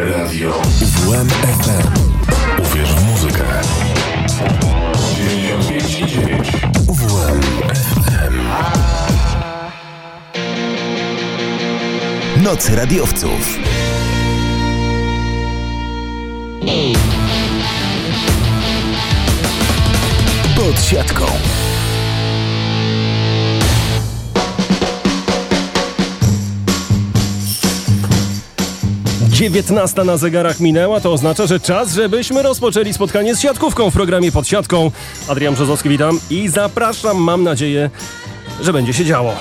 Radio UWM FM. Uwierz w muzykę. 95 UWM FM. Noc radiowców. Pod siatką. 19 na zegarach minęła, to oznacza, że czas, żebyśmy rozpoczęli spotkanie z siatkówką w programie Pod siatką. Adrian Brzozowski, witam i zapraszam. Mam nadzieję, że będzie się działo.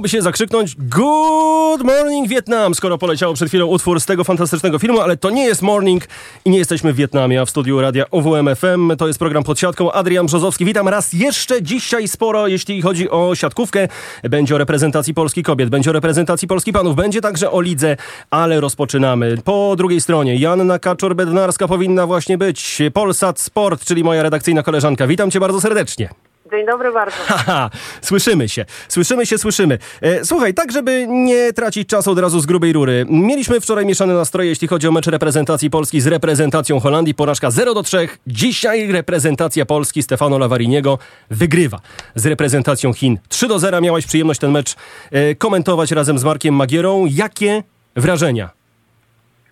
Chciałoby się zakrzyknąć Good Morning Vietnam, skoro poleciał przed chwilą utwór z tego fantastycznego filmu, ale to nie jest Morning i nie jesteśmy w Wietnamie, a w studiu radia OWM FM. To jest program pod siatką. Adrian Brzozowski, witam raz jeszcze. Dzisiaj sporo, jeśli chodzi o siatkówkę. Będzie o reprezentacji Polski kobiet, będzie o reprezentacji Polski panów, będzie także o lidze, ale rozpoczynamy. Po drugiej stronie Janna Kaczor-Bednarska powinna właśnie być. Polsat Sport, czyli moja redakcyjna koleżanka. Witam cię bardzo serdecznie. Dzień dobry bardzo. Haha, słyszymy się, słyszymy się, słyszymy. E, słuchaj, tak żeby nie tracić czasu od razu z grubej rury. Mieliśmy wczoraj mieszane nastroje, jeśli chodzi o mecz reprezentacji Polski z reprezentacją Holandii. Porażka 0 do 3. Dzisiaj reprezentacja Polski Stefano Lavariniego wygrywa z reprezentacją Chin. 3 do 0. Miałaś przyjemność ten mecz e, komentować razem z Markiem Magierą. Jakie wrażenia?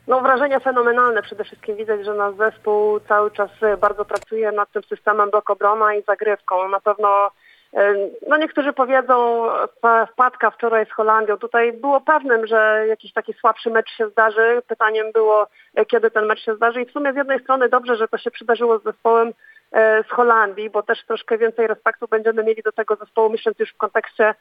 No wrażenia fenomenalne. Przede wszystkim widać, że nasz zespół cały czas e, bardzo pracuje nad tym systemem blok obrona i zagrywką. Na pewno e, no niektórzy powiedzą, wpadka wczoraj z Holandią. Tutaj było pewnym, że jakiś taki słabszy mecz się zdarzy. Pytaniem było, e, kiedy ten mecz się zdarzy. I w sumie z jednej strony dobrze, że to się przydarzyło z zespołem z Holandii, bo też troszkę więcej respektu będziemy mieli do tego zespołu, myśląc już w kontekście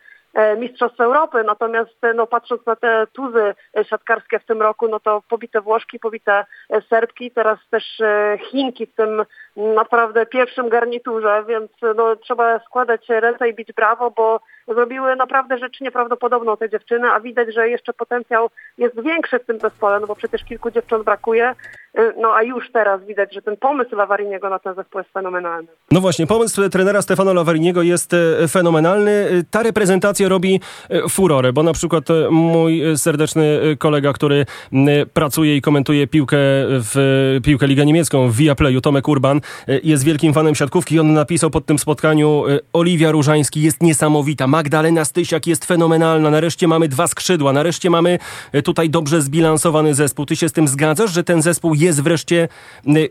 Mistrzostw Europy. Natomiast no, patrząc na te tuzy siatkarskie w tym roku, no to pobite Włoszki, pobite Serbki, teraz też Chinki w tym naprawdę pierwszym garniturze, więc no, trzeba składać ręce i bić brawo, bo zrobiły naprawdę rzecz nieprawdopodobną te dziewczyny, a widać, że jeszcze potencjał jest większy w tym zespole, no bo przecież kilku dziewcząt brakuje, no a już teraz widać, że ten pomysł Lawariniego na ten zespół jest fenomenalny. No właśnie, pomysł trenera Stefano Lawariniego jest e, fenomenalny. E, ta reprezentacja robi e, furorę, bo na przykład mój serdeczny kolega, który pracuje i komentuje piłkę w piłkę Ligę Niemiecką w Viaplayu, Tomek Urban, jest wielkim fanem siatkówki. I on napisał pod tym spotkaniu Oliwia Różański jest niesamowita, Magdalena Stysiak jest fenomenalna, nareszcie mamy dwa skrzydła, nareszcie mamy tutaj dobrze zbilansowany zespół. Ty się z tym zgadzasz, że ten zespół jest wreszcie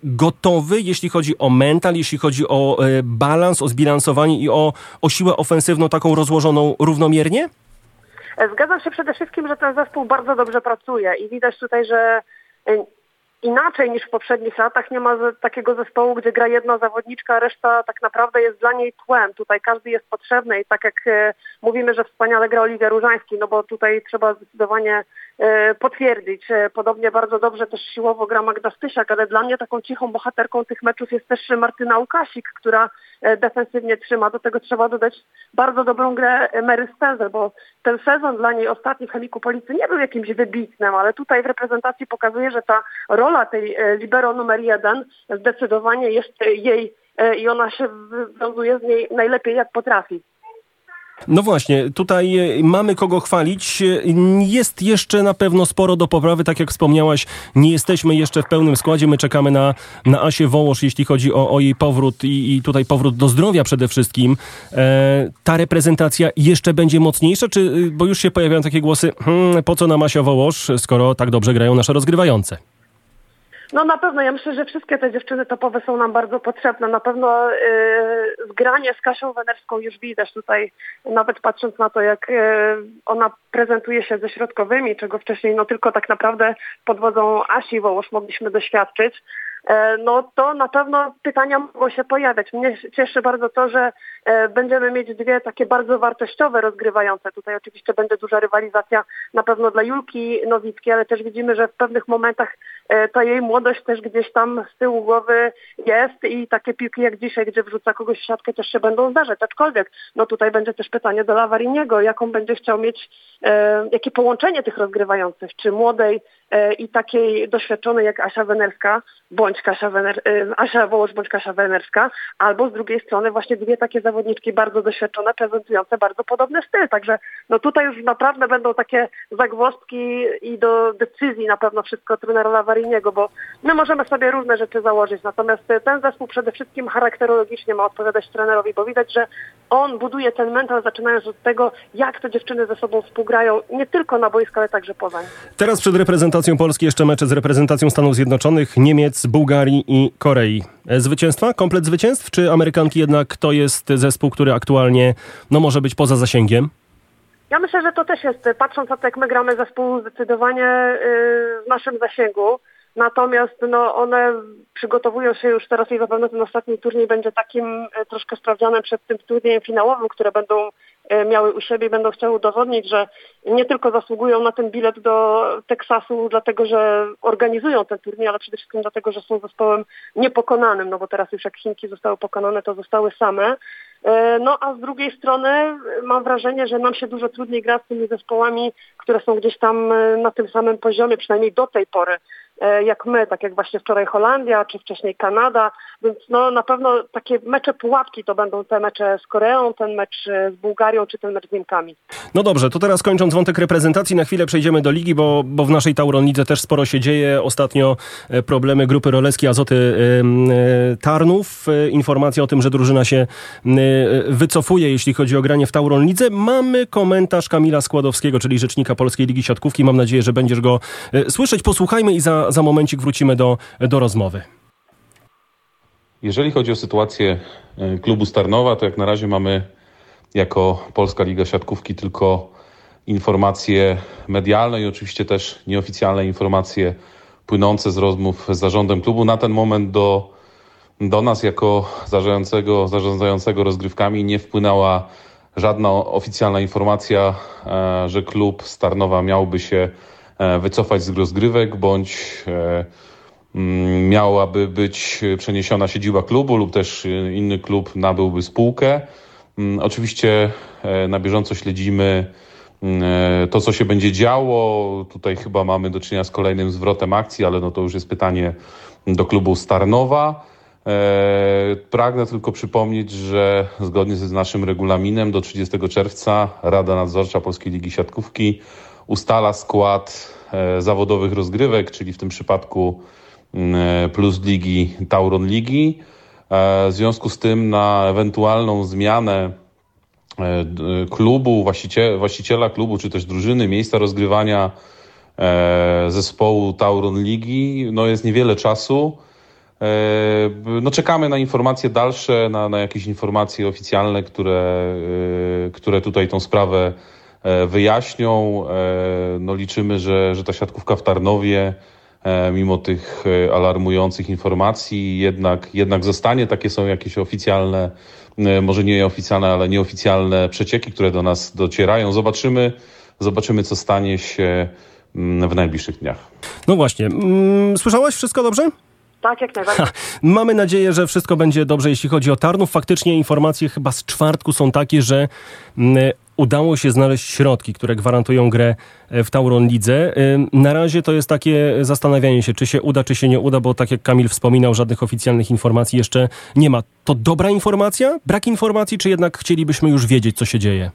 gotowy, jeśli chodzi o mental, jeśli chodzi o balans, o zbilansowanie i o, o siłę ofensywną taką rozłożoną równomiernie? Zgadzam się przede wszystkim, że ten zespół bardzo dobrze pracuje i widać tutaj, że inaczej niż w poprzednich latach. Nie ma takiego zespołu, gdzie gra jedna zawodniczka, reszta tak naprawdę jest dla niej tłem. Tutaj każdy jest potrzebny i tak jak e, mówimy, że wspaniale gra Oliwia Różański, no bo tutaj trzeba zdecydowanie e, potwierdzić. E, podobnie bardzo dobrze też siłowo gra Magda Stysiak, ale dla mnie taką cichą bohaterką tych meczów jest też Martyna Łukasik, która defensywnie trzyma. Do tego trzeba dodać bardzo dobrą grę Mary Spencer, bo ten sezon dla niej ostatni w Chemiku Policy nie był jakimś wybitnym, ale tutaj w reprezentacji pokazuje, że ta rola tej e, libero numer jeden zdecydowanie jest jej e, i ona się wywiązuje z niej najlepiej jak potrafi. No właśnie, tutaj e, mamy kogo chwalić. Jest jeszcze na pewno sporo do poprawy, tak jak wspomniałaś, nie jesteśmy jeszcze w pełnym składzie. My czekamy na, na Asię Wołosz, jeśli chodzi o, o jej powrót i, i, tutaj powrót do zdrowia przede wszystkim. E, ta reprezentacja jeszcze będzie mocniejsza, czy, bo już się pojawiają takie głosy, hmm, po co nam Asia Wołosz, skoro tak dobrze grają nasze rozgrywające? No na pewno, ja myślę, że wszystkie te dziewczyny topowe są nam bardzo potrzebne. Na pewno yy, zgranie z Kasią Wenerską już widać tutaj, nawet patrząc na to, jak yy, ona prezentuje się ze środkowymi, czego wcześniej no tylko tak naprawdę pod wodzą Asi Wołosz mogliśmy doświadczyć. E, no to na pewno pytania mogą się pojawiać. Mnie cieszy bardzo to, że będziemy mieć dwie takie bardzo wartościowe rozgrywające. Tutaj oczywiście będzie duża rywalizacja na pewno dla Julki Nowickiej, ale też widzimy, że w pewnych momentach e, ta jej młodość też gdzieś tam z tyłu głowy jest i takie piłki jak dzisiaj, gdzie wrzuca kogoś w siatkę też się będą zdarzać. Aczkolwiek no tutaj będzie też pytanie do Lawariniego, jaką będzie chciał mieć, jakie połączenie tych rozgrywających, czy młodej i takiej doświadczonej jak Asia Wenerska, bądź Kasia, Wener, Asia Wołosz, bądź Kasia Wenerska, albo z drugiej strony właśnie dwie takie zawodniczki bardzo doświadczone, prezentujące bardzo podobny styl. Także no tutaj już naprawdę będą takie zagwozdki i do decyzji na pewno wszystko trenera Lawariniego, bo my możemy sobie różne rzeczy założyć, natomiast ten zespół przede wszystkim charakterologicznie ma odpowiadać trenerowi, bo widać, że on buduje ten mental zaczynając od tego, jak te dziewczyny ze sobą współgrają, nie tylko na boisku, ale także poza nim. Teraz przed reprezentacją Polski jeszcze mecze z reprezentacją Stanów Zjednoczonych, Niemiec, Bułgarii i Korei. E, zwycięstwa? Komplet zwycięstw? Czy Amerykanki jednak to jest zespół, który aktualnie no, może być poza zasięgiem? Ja myślę, że to też jest, patrząc na to, jak my gramy zespół, zdecydowanie yy, w naszym zasięgu. Natomiast no, one przygotowują się już teraz i zapewne ten ostatni turniej będzie takim e, troszkę sprawdzianem przed tym turniejem finałowym, które będą miały u siebie i będą chciały udowodnić, że nie tylko zasługują na ten bilet do Teksasu, dlatego że organizują ten turniej, ale przede wszystkim dlatego, że są zespołem niepokonanym, no bo teraz już jak Chinki zostały pokonane, to zostały same. E, no a z drugiej strony mam wrażenie, że nam się dużo trudniej gra z tymi zespołami, które są gdzieś tam na tym samym poziomie, przynajmniej do tej pory. E, jak my, tak jak właśnie wczoraj Holandia, czy wcześniej Kanada, więc no na pewno takie mecze pułapki to będą te mecze z Koreą, ten mecz e, z Bułgarią, czy ten mecz z Niemkami. No dobrze, to teraz kończąc wątek reprezentacji, na chwilę przejdziemy do ligi, bo, bo w naszej Tauron Lidze też sporo się dzieje. Ostatnio e, problemy grupy Roleski Azoty Tarnów. Informacja o tym, że drużyna się wycofuje, jeśli chodzi o granie w Tauron Lidze. Mamy komentarz Kamila Składowskiego, czyli rzecznika Polskiej Ligi Siatkówki. Mam nadzieję, że będziesz go słyszeć. Posłuchajmy i za za, momencik wrócimy do, do rozmowy. Jeżeli chodzi o sytuację e, klubu Starnowa, to jak na razie mamy jako Polska Liga Siatkówki tylko informacje medialne i oczywiście też nieoficjalne informacje płynące z rozmów z zarządem klubu. Na ten moment do, do nas jako zarządzającego, zarządzającego rozgrywkami nie wpłynęła żadna oficjalna informacja, że klub Starnowa miałby się wycofać z rozgrywek bądź mm, miałaby być przeniesiona siedziba klubu lub też inny klub nabyłby spółkę. Mm, oczywiście na bieżąco śledzimy mm, to, co się będzie działo. Tutaj chyba mamy do czynienia z kolejnym zwrotem akcji, ale no to już jest pytanie do klubu Starnowa. E, pragnę tylko przypomnieć, że zgodnie z naszym regulaminem do 30 czerwca Rada Nadzorcza Polskiej Ligi Siatkówki ustala skład e, zawodowych rozgrywek, czyli w tym przypadku mm, Plus Ligi, Tauron Ligi. E, w związku z tym na ewentualną zmianę klubu, właściciela klubu, czy też drużyny, miejsca rozgrywania zespołu Tauron Ligi, no jest niewiele czasu. E, no czekamy na informacje dalsze, na, na jakieś informacje oficjalne, które, e, które tutaj tą sprawę e, wyjaśnią. No liczymy, że, że ta siatkówka w Tarnowie, mimo tych alarmujących informacji, jednak, jednak zostanie. Takie są jakieś oficjalne, może nie oficjalne, ale nieoficjalne przecieki, które do nas docierają. Zobaczymy, zobaczymy co stanie się mm, w najbliższych dniach. No właśnie. Mm, słyszałaś wszystko dobrze? Tak, jak najbardziej. Ha, mamy nadzieję, że wszystko będzie dobrze, jeśli chodzi o Tarnów. Faktycznie informacje chyba z czwartku są takie, że mm, udało się znaleźć środki, które gwarantują grę e, w Tauron Lidze. Na razie to jest takie zastanawianie się, czy się uda, czy się nie uda, bo tak jak Kamil wspominał, żadnych oficjalnych informacji jeszcze nie ma. To dobra informacja? Brak informacji, czy jednak chcielibyśmy już wiedzieć, co się dzieje?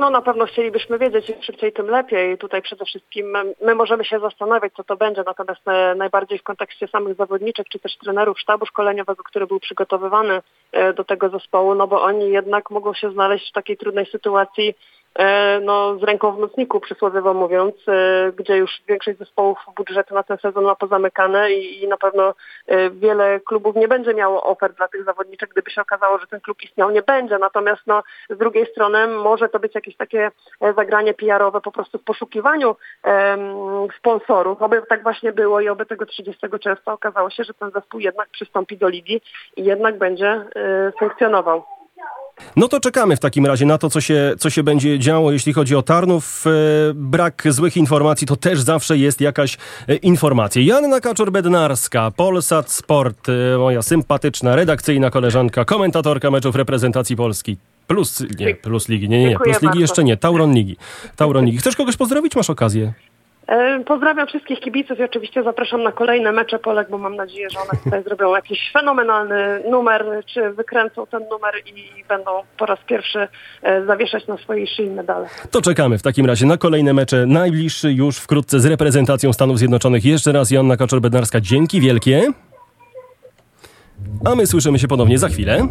No na pewno chcielibyśmy wiedzieć, im szybciej, tym lepiej. Tutaj przede wszystkim my możemy się zastanawiać, co to będzie, natomiast e, najbardziej w kontekście samych zawodniczek, czy też trenerów sztabu szkoleniowego, który był przygotowywany e, do tego zespołu, no bo oni jednak mogą się znaleźć w takiej trudnej sytuacji, no, z ręką w nocniku, przysłowiowo mówiąc, e, gdzie już większość zespołów budżetu na ten sezon ma pozamykane i, i na pewno e, wiele klubów nie będzie miało ofert dla tych zawodniczek, gdyby się okazało, że ten klub istniał, nie będzie. Natomiast no, z drugiej strony może to być jakieś takie zagranie PR-owe po prostu w poszukiwaniu sponsorów. Oby tak właśnie było i oby tego 30 czerwca okazało się, że ten zespół jednak przystąpi do ligi i jednak będzie y, funkcjonował. No to czekamy w takim razie na to, co się, co się będzie działo, jeśli chodzi o Tarnów. E, brak złych informacji to też zawsze jest jakaś e, informacja. Janna Kaczor-Bednarska, Polsat Sport, e, moja sympatyczna, redakcyjna koleżanka, komentatorka meczów reprezentacji Polski. Plus, nie, plus ligi, nie, nie, nie, plus ligi jeszcze nie, Tauron Ligi. Tauron Ligi. Chcesz kogoś pozdrowić? Masz okazję. E, pozdrawiam wszystkich kibiców i oczywiście zapraszam na kolejne mecze Polek, bo mam nadzieję, że one tutaj zrobią jakiś fenomenalny numer, czy wykręcą ten numer i będą po raz pierwszy e, zawieszać na swojej szyi medale. To czekamy w takim razie na kolejne mecze, najbliższy już wkrótce z reprezentacją Stanów Zjednoczonych. Jeszcze raz Joanna Kaczor-Bednarska, dzięki wielkie. A my słyszymy się ponownie za chwilę.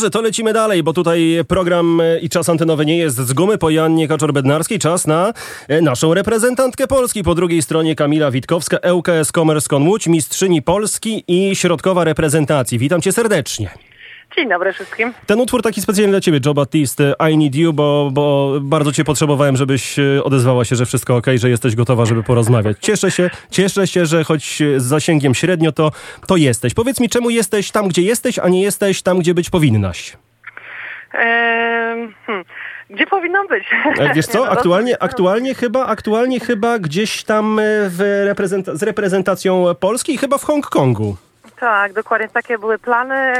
Dobrze, to lecimy dalej, bo tutaj program e, i czas antenowy nie jest z gumy. Po Jannie Kaczor-Bednarskiej czas na e, naszą reprezentantkę Polski. Po drugiej stronie Kamila Witkowska, ŁKS Commerce Con Łódź, mistrzyni Polski i środkowa reprezentacji. Witam cię serdecznie. Dzień dobry wszystkim. Ten utwór taki specjalny dla ciebie, Joe Baptiste, I Need You, bo, bo bardzo cię potrzebowałem, żebyś e, odezwała się, że wszystko ok, że jesteś gotowa, żeby porozmawiać. Cieszę się, cieszę się, że choć z zasięgiem średnio, to, to jesteś. Powiedz mi, czemu jesteś tam, gdzie jesteś, a nie jesteś tam, gdzie być powinnaś? Hmm. Gdzie powinnam być? E, Wiesz co, no, aktualnie, dosyć- aktualnie, chyba, aktualnie chyba gdzieś tam w reprezenta- z reprezentacją Polski, chyba w Hongkongu. Tak, dokładnie takie były plany.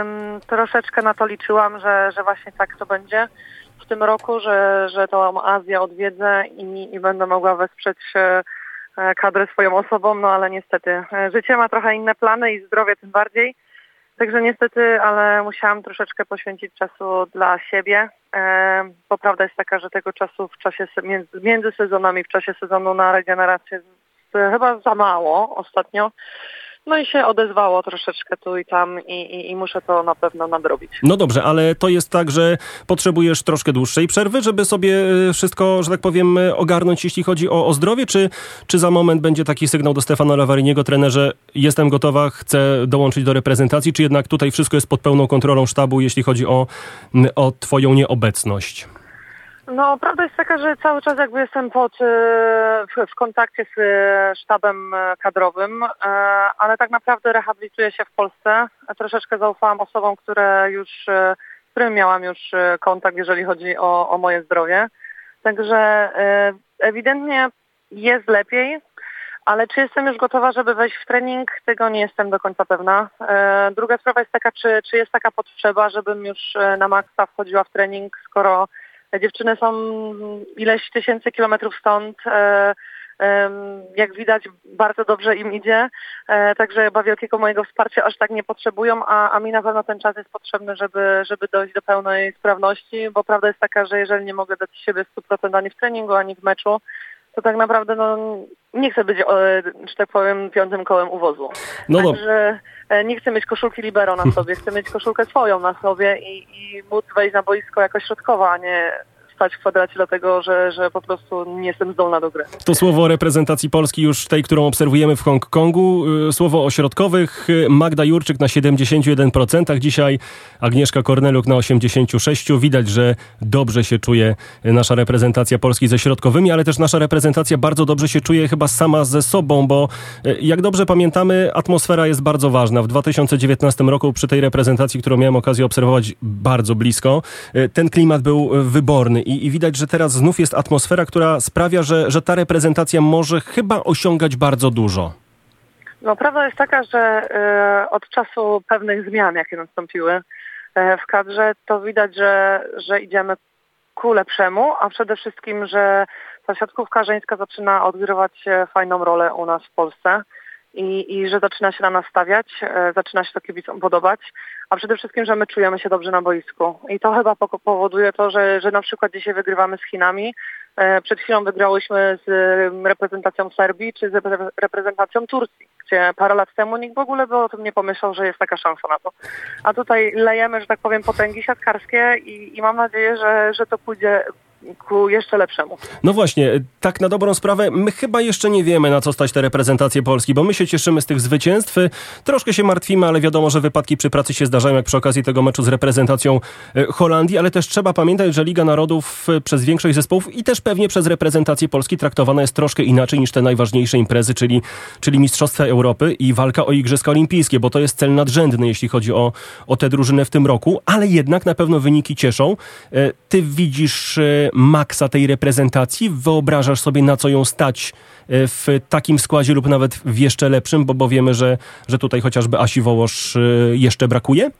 Ym, troszeczkę na to liczyłam, że, że właśnie tak to będzie w tym roku, że, że tą Azję odwiedzę i, i będę mogła wesprzeć e, e, kadrę swoją osobą, no ale niestety e, życie ma trochę inne plany i zdrowie tym bardziej. Także niestety, ale musiałam troszeczkę poświęcić czasu dla siebie, bo prawda jest taka, że tego czasu w czasie między, sezonami, w czasie sezonu na regenerację chyba za mało ostatnio. No i się odezwało troszeczkę tu i tam i, i, i muszę to na pewno nadrobić. No dobrze, ale to jest tak, że potrzebujesz troszkę dłuższej przerwy, żeby sobie e, wszystko, że tak powiem, e, ogarnąć, jeśli chodzi o, o zdrowie, czy, czy za moment będzie taki sygnał do Stefana Lawariniego, trenerze, jestem gotowa, chcę dołączyć do reprezentacji, czy jednak tutaj wszystko jest pod pełną kontrolą sztabu, jeśli chodzi o, o twoją nieobecność? No, prawda jest taka, że cały czas jakby jestem pod, e, w, w kontakcie z e, sztabem e, kadrowym, ale tak naprawdę rehabilituję się w Polsce. Troszeczkę zaufałam osobom, które już, z którymi miałam już kontakt, jeżeli chodzi o, o moje zdrowie. Także ewidentnie jest lepiej, ale czy jestem już gotowa, żeby wejść w trening? Tego nie jestem do końca pewna. Druga sprawa jest taka, czy, czy jest taka potrzeba, żebym już na maksa wchodziła w trening, skoro dziewczyny są ileś tysięcy kilometrów stąd. E, em, jak widać, bardzo dobrze im idzie, e, także chyba wielkiego mojego wsparcia aż tak nie potrzebują, a, a mi na pewno ten czas jest potrzebny, żeby, żeby dojść do pełnej sprawności, bo prawda jest taka, że jeżeli nie mogę dać siebie 100% ani w treningu, ani w meczu, to tak naprawdę no, nie chcę być, e, że tak powiem, piątym kołem uwozu. No Także e, nie chcę mieć koszulki libero na sobie, chcę mieć koszulkę swoją na sobie i, i móc wejść na boisko jako środkowa, a nie stać w kwadracie dlatego, że, że po prostu nie jestem zdolna do gry. To słowo reprezentacji Polski już tej, którą obserwujemy w Hongkongu. Y, Słowo o środkowych. y, Magda Jurczyk na 71%, dzisiaj Agnieszka Korneluk na 86%. Widać, że dobrze się czuje nasza reprezentacja Polski ze środkowymi, ale też nasza reprezentacja bardzo dobrze się czuje chyba sama ze sobą, bo y, jak dobrze pamiętamy, atmosfera jest bardzo ważna. W 2019 roku przy tej reprezentacji, którą miałem okazję obserwować bardzo blisko, ten klimat był wyborny i, i widać, że teraz znów jest atmosfera, która sprawia, że, że ta reprezentacja może chyba osiągać bardzo dużo. No prawda jest taka, że e, od czasu pewnych zmian, jakie nastąpiły e, w kadrze, to widać, że, że idziemy ku lepszemu, a przede wszystkim, że ta siatkówka żeńska zaczyna odgrywać e, fajną rolę u nas w Polsce i, i że zaczyna się na nas stawiać, e, zaczyna się to kibicom podobać, a przede wszystkim, że my czujemy się dobrze na boisku. I to chyba po- powoduje to, że, że na przykład dzisiaj wygrywamy z Chinami, E, Przed chwilą wygrałyśmy z reprezentacją Serbii czy z repre- reprezentacją Turcji, gdzie parę lat temu nikt w ogóle by o tym nie pomyślał, że jest taka szansa na to. A tutaj lejemy, że tak powiem, potęgi siatkarskie i, i mam nadzieję, że, że to pójdzie ku jeszcze lepszemu. No właśnie, tak na dobrą sprawę, my chyba jeszcze nie wiemy, na co stać te reprezentacje Polski, bo my się cieszymy z tych zwycięstw. Troszkę się martwimy, ale wiadomo, że wypadki przy pracy się zdarzają, jak przy okazji tego meczu z reprezentacją e, Holandii, ale też trzeba pamiętać, że Liga Narodów e, przez większość zespołów i też pewnie przez reprezentację Polski traktowana jest troszkę inaczej niż te najważniejsze imprezy, czyli, czyli Mistrzostwa Europy i walka o Igrzyska Olimpijskie, bo to jest cel nadrzędny, jeśli chodzi o, o tę drużynę w tym roku, ale jednak na pewno wyniki cieszą. E, Ty widzisz maksa tej reprezentacji? Wyobrażasz sobie, na co ją stać e, w takim składzie lub nawet w jeszcze lepszym, bo, bo wiemy, że, że tutaj chociażby Asi Wołosz e, jeszcze brakuje?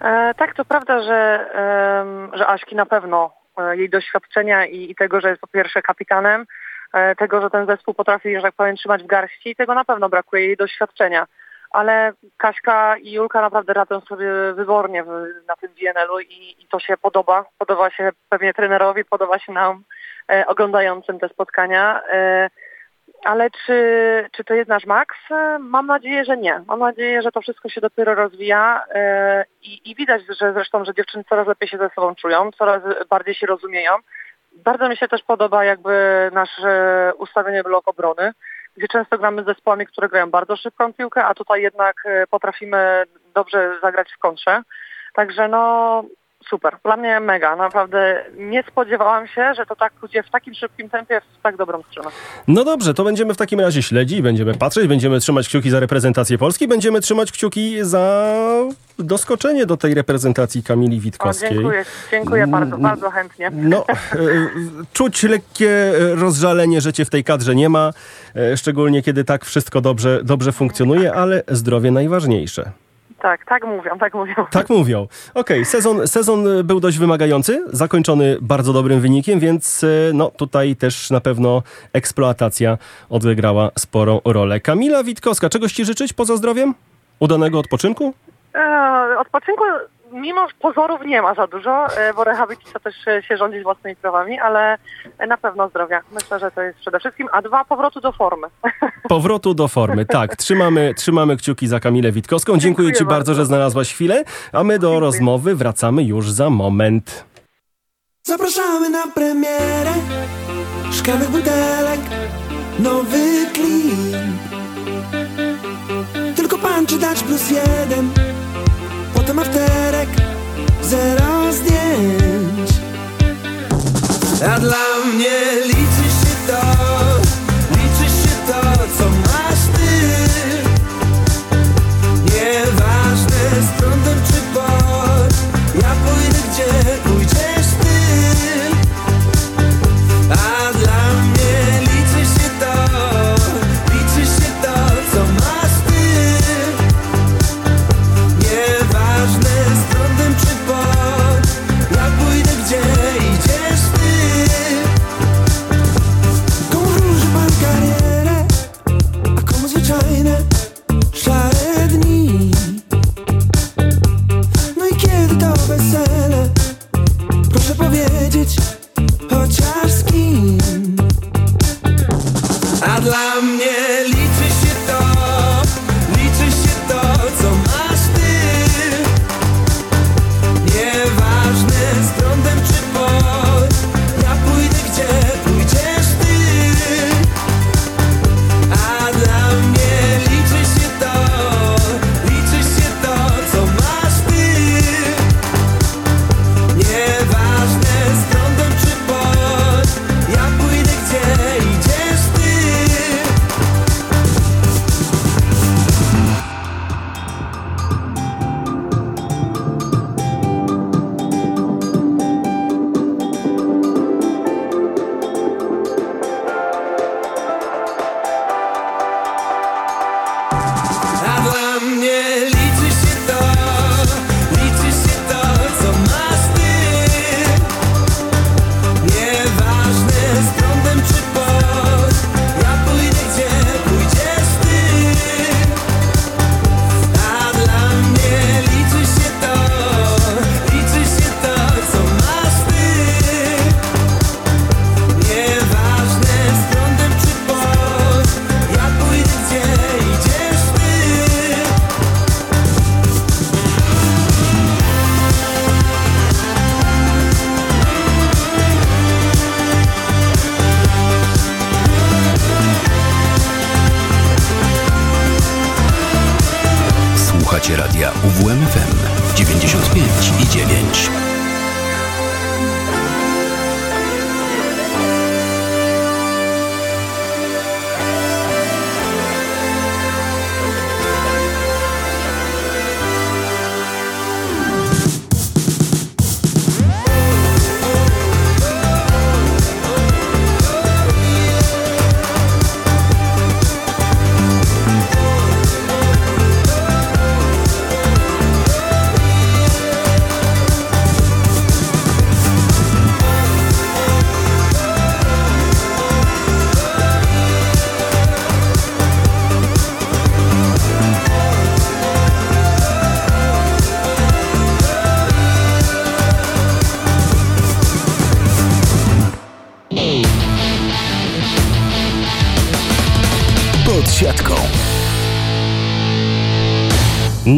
E, tak, to prawda, że, em, że Aśki na pewno e, jej doświadczenia i, i tego, że jest po pierwsze kapitanem, e, tego, że ten zespół potrafi, że tak powiem, trzymać w garści, tego na pewno brakuje jej doświadczenia. Ale Kaśka i Julka naprawdę radzą sobie wybornie w, na tym WNL-u i, i to się podoba. Podoba się pewnie trenerowi, podoba się nam e, oglądającym te spotkania. E, ale czy, czy to jest nasz maks? E, Mam nadzieję, że nie. Mam nadzieję, że to wszystko się dopiero rozwija e, i, i widać, że zresztą, że dziewczyny coraz lepiej się ze sobą czują, coraz bardziej się rozumieją. Bardzo mi się też podoba jakby nasze ustawienie blok obrony, gdzie często gramy z zespołami, które grają bardzo szybką piłkę, a tutaj jednak e, potrafimy dobrze zagrać w kontrze. Także no super, dla mnie mega, naprawdę nie spodziewałam się, że to tak pójdzie w takim szybkim tempie w tak dobrą stronę. No dobrze, to będziemy w takim razie śledzić, będziemy patrzeć, będziemy trzymać kciuki za reprezentację Polski, będziemy trzymać kciuki za doskoczenie do tej reprezentacji Kamili O, Witkowskiej. dziękuję, dziękuję bardzo, bardzo chętnie. No, e, czuć lekkie rozżalenie, że cię w tej kadrze nie ma, e, szczególnie kiedy tak wszystko dobrze, dobrze funkcjonuje, ale zdrowie najważniejsze. Tak, tak mówią, tak mówią. Tak mówią. Okej, sezon, sezon był dość wymagający, zakończony bardzo dobrym wynikiem, więc e, no tutaj też na pewno eksploatacja odegrała sporą rolę. Kamila Witkowska, czegoś ci życzyć poza zdrowiem? Udanego odpoczynku? E, odpoczynku mimo pozorów nie ma za dużo, e, bo rehabilitacja też e, się rządzi własnymi prawami, ale na pewno zdrowia. Myślę, że to jest przede wszystkim, a dwa powrotu do formy. Powrotu do formy, tak. Trzymamy, trzymamy kciuki za Kamilę Witkowską. Dziękuję, Dziękuję ci bardzo, bardzo. że znalazłaś chwilę, a my do Dziękuję. rozmowy wracamy już za moment. Zapraszamy na premierę Szklanych butelek Nowy klip Tylko pan czy dać plus jeden Potem afterek Zero zdjęć A dla mnie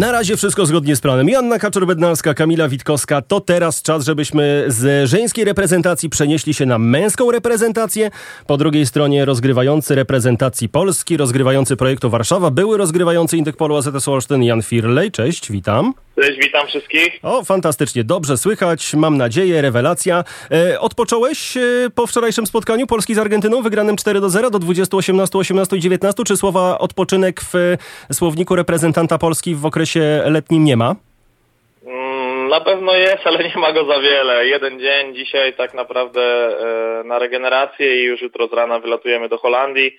Na razie wszystko zgodnie z planem. Joanna Kaczor-Bednarska, Kamila Witkowska. To teraz czas, żebyśmy z żeńskiej reprezentacji przenieśli się na męską reprezentację. Po drugiej stronie rozgrywający reprezentacji Polski, rozgrywający projektu Warszawa, były rozgrywający Indykpolu AZS Olsztyn Jan Firlej. Cześć, witam. Cześć, witam wszystkich. O, fantastycznie, dobrze słychać, mam nadzieję, rewelacja. E, odpocząłeś e, po wczorajszym spotkaniu Polski z Argentyną, wygranym 4 do 0 do 20, 18, 18 i 19? Czy słowa odpoczynek w e, słowniku reprezentanta Polski w okresie letnim nie ma? Mm, Na pewno jest, ale nie ma go za wiele. Jeden dzień dzisiaj tak naprawdę e, na regenerację i już jutro z rana wylatujemy do Holandii.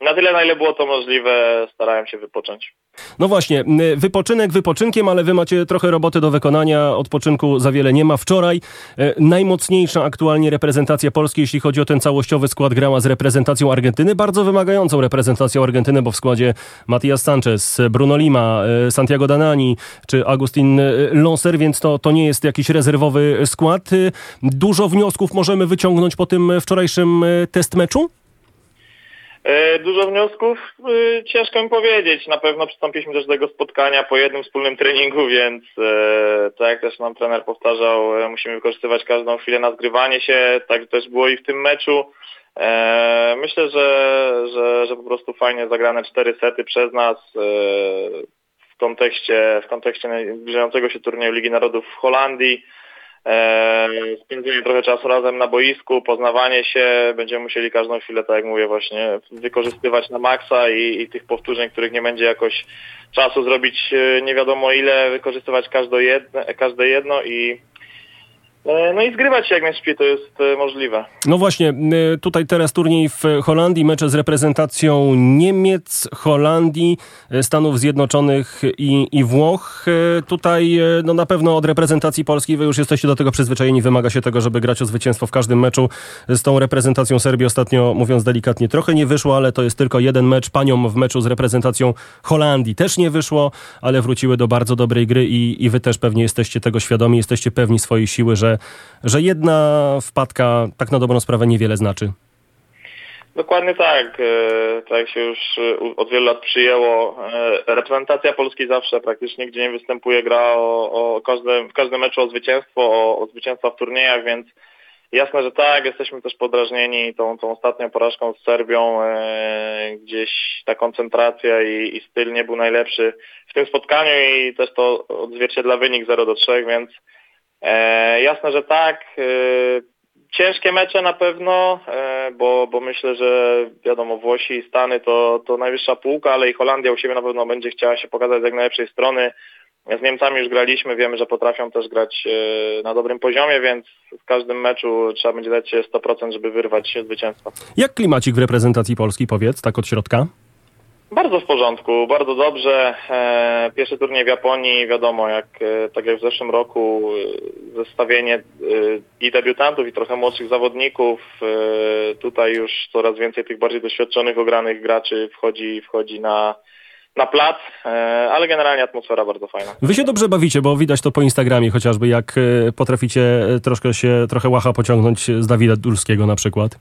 Na tyle, na ile było to możliwe, starałem się wypocząć. No właśnie, wypoczynek wypoczynkiem, ale wy macie trochę roboty do wykonania, odpoczynku za wiele nie ma. Wczoraj e, najmocniejsza aktualnie reprezentacja Polski, jeśli chodzi o ten całościowy skład, grała z reprezentacją Argentyny, bardzo wymagającą reprezentacją Argentyny, bo w składzie Matias Sanchez, Bruno Lima, e, Santiago Danani czy Agustin e, Lonser, więc to, to nie jest jakiś rezerwowy skład. Dużo wniosków możemy wyciągnąć po tym wczorajszym test meczu? E, Dużo wniosków? E, Ciężko mi powiedzieć. Na pewno przystąpiliśmy też do tego spotkania po jednym wspólnym treningu, więc e, tak jak też nam trener powtarzał, musimy wykorzystywać każdą chwilę na zgrywanie się. Tak też było i w tym meczu. Myślę, że, że, że po prostu fajnie zagrane cztery sety przez nas w kontekście, w kontekście zbliżającego się turnieju Ligi Narodów w Holandii. E, spędzenie trochę czasu razem na boisku, poznawanie się, będziemy musieli każdą chwilę, tak jak mówię właśnie, wykorzystywać na maksa i, i tych powtórzeń, których nie będzie jakoś czasu zrobić e, nie wiadomo ile, wykorzystywać każde jedno, każde jedno i no i zgrywać się jak najszybciej to jest e, możliwe. No właśnie, y, tutaj teraz turniej w Holandii, mecze z reprezentacją Niemiec, Holandii, Stanów Zjednoczonych i, i Włoch. Tutaj no na pewno od reprezentacji Polski wy już jesteście do tego przyzwyczajeni, wymaga się tego, żeby grać o zwycięstwo w każdym meczu. Z tą reprezentacją Serbii ostatnio, mówiąc delikatnie, trochę nie wyszło, ale to jest tylko jeden mecz. Paniom w meczu z reprezentacją Holandii też nie wyszło, ale wróciły do bardzo dobrej gry i, i wy też pewnie jesteście tego świadomi, jesteście pewni swojej siły, że, że jedna wpadka tak na dobrą sprawę niewiele znaczy. Dokładnie tak. E, Tak się już e, od wielu lat przyjęło. e, Reprezentacja Polski zawsze praktycznie gdzie nie występuje gra o, o w każdym meczu o zwycięstwo, o, o zwycięstwa w turniejach, więc jasne, że tak, jesteśmy też podrażnieni tą, tą ostatnią porażką z Serbią. Gdzieś ta koncentracja i, i styl nie był najlepszy w tym spotkaniu i też to odzwierciedla wynik 0 do 3, więc e, jasne, że tak. E, Ciężkie mecze na pewno, e, bo, bo myślę, że wiadomo, Włosi i Stany to, to najwyższa półka, ale i Holandia u siebie na pewno będzie chciała się pokazać z jak najlepszej strony. Z Niemcami już graliśmy, wiemy, że potrafią też grać e, na dobrym poziomie, więc w każdym meczu trzeba będzie dać się 100%, żeby wyrwać zwycięstwo. Jak klimacik w reprezentacji Polski, powiedz, tak od środka? Bardzo w porządku, bardzo dobrze. E, Pierwszy turniej w Japonii, wiadomo, jak e, tak jak w zeszłym roku, e, zestawienie i debiutantów, i trochę młodszych zawodników. Tutaj już coraz więcej tych bardziej doświadczonych, ogranych graczy wchodzi, wchodzi na, na plac, ale generalnie atmosfera bardzo fajna. Wy się dobrze bawicie, bo widać to po Instagramie chociażby, jak potraficie troszkę się, trochę łacha pociągnąć z Dawida Dulskiego na przykład.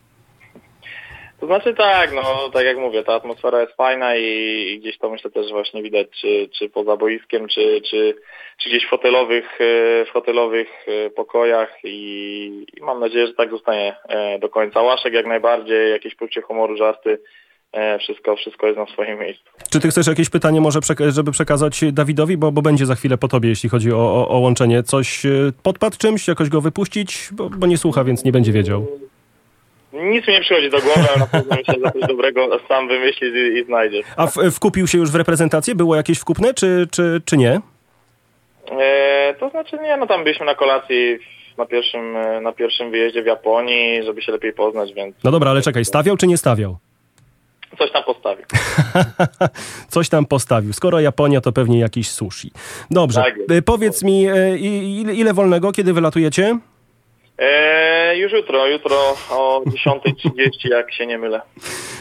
To znaczy tak, no tak jak mówię, ta atmosfera jest fajna i, i gdzieś to myślę też właśnie widać, czy, czy poza boiskiem, czy, czy, czy gdzieś w hotelowych, e, w hotelowych e, pokojach i, i mam nadzieję, że tak zostanie e, do końca. Łaszek jak najbardziej, jakieś poczucie humoru, żarty, wszystko, wszystko jest na swoim miejscu. Czy ty chcesz jakieś pytanie może, żeby przekazać Dawidowi, bo, bo będzie za chwilę po tobie, jeśli chodzi o, o, o łączenie. Coś podpadł czymś, jakoś go wypuścić, bo, bo nie słucha, więc nie będzie wiedział. Nic mi nie przychodzi do głowy, ale na pewno że coś dobrego sam wymyślisz i, i znajdziesz. A w, wkupił się już w reprezentację? Było jakieś wkupne, czy, czy, czy nie? E, to znaczy nie, no tam byliśmy na kolacji na pierwszym, e, na pierwszym wyjeździe w Japonii, żeby się lepiej poznać, więc No dobra, ale czekaj, stawiał czy nie stawiał? coś tam postawił. Coś tam postawił. Skoro Japonia, to pewnie jakiś sushi. Dobrze, Tak e, powiedz mi, ile, ile wolnego, kiedy wylatujecie? E, już jutro, jutro o 10.30, jak się nie mylę.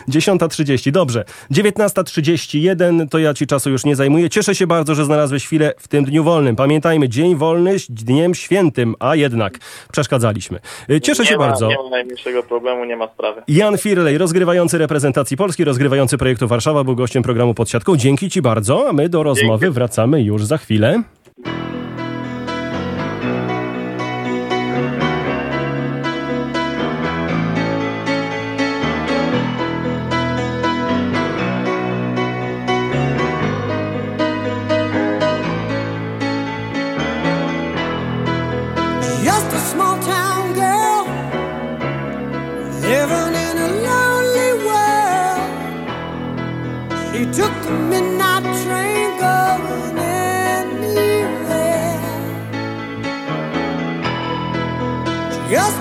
10.30, dobrze. 19.31, to ja ci czasu już nie zajmuję. Cieszę się bardzo, że znalazłeś chwilę w tym dniu wolnym. Pamiętajmy, dzień wolny dniem świętym, a jednak przeszkadzaliśmy. E, Cieszę nie się ma, bardzo. Nie ma najmniejszego problemu, nie ma sprawy. Jan Firlej, rozgrywający reprezentacji Polski, rozgrywający projektu Warszawa, był gościem programu Podsiadką. Dzięki Ci bardzo, a my do rozmowy wracamy już za chwilę.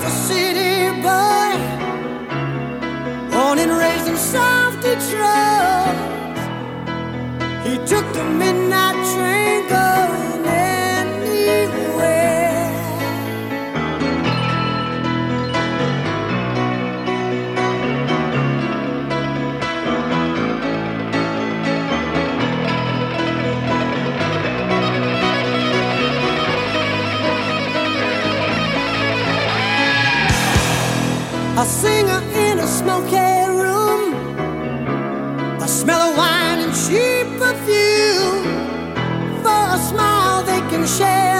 A city boy, born and raised in South Detroit. He took the midnight train going A singer in a smoky room. The smell of wine and cheap perfume. For a smile, they can share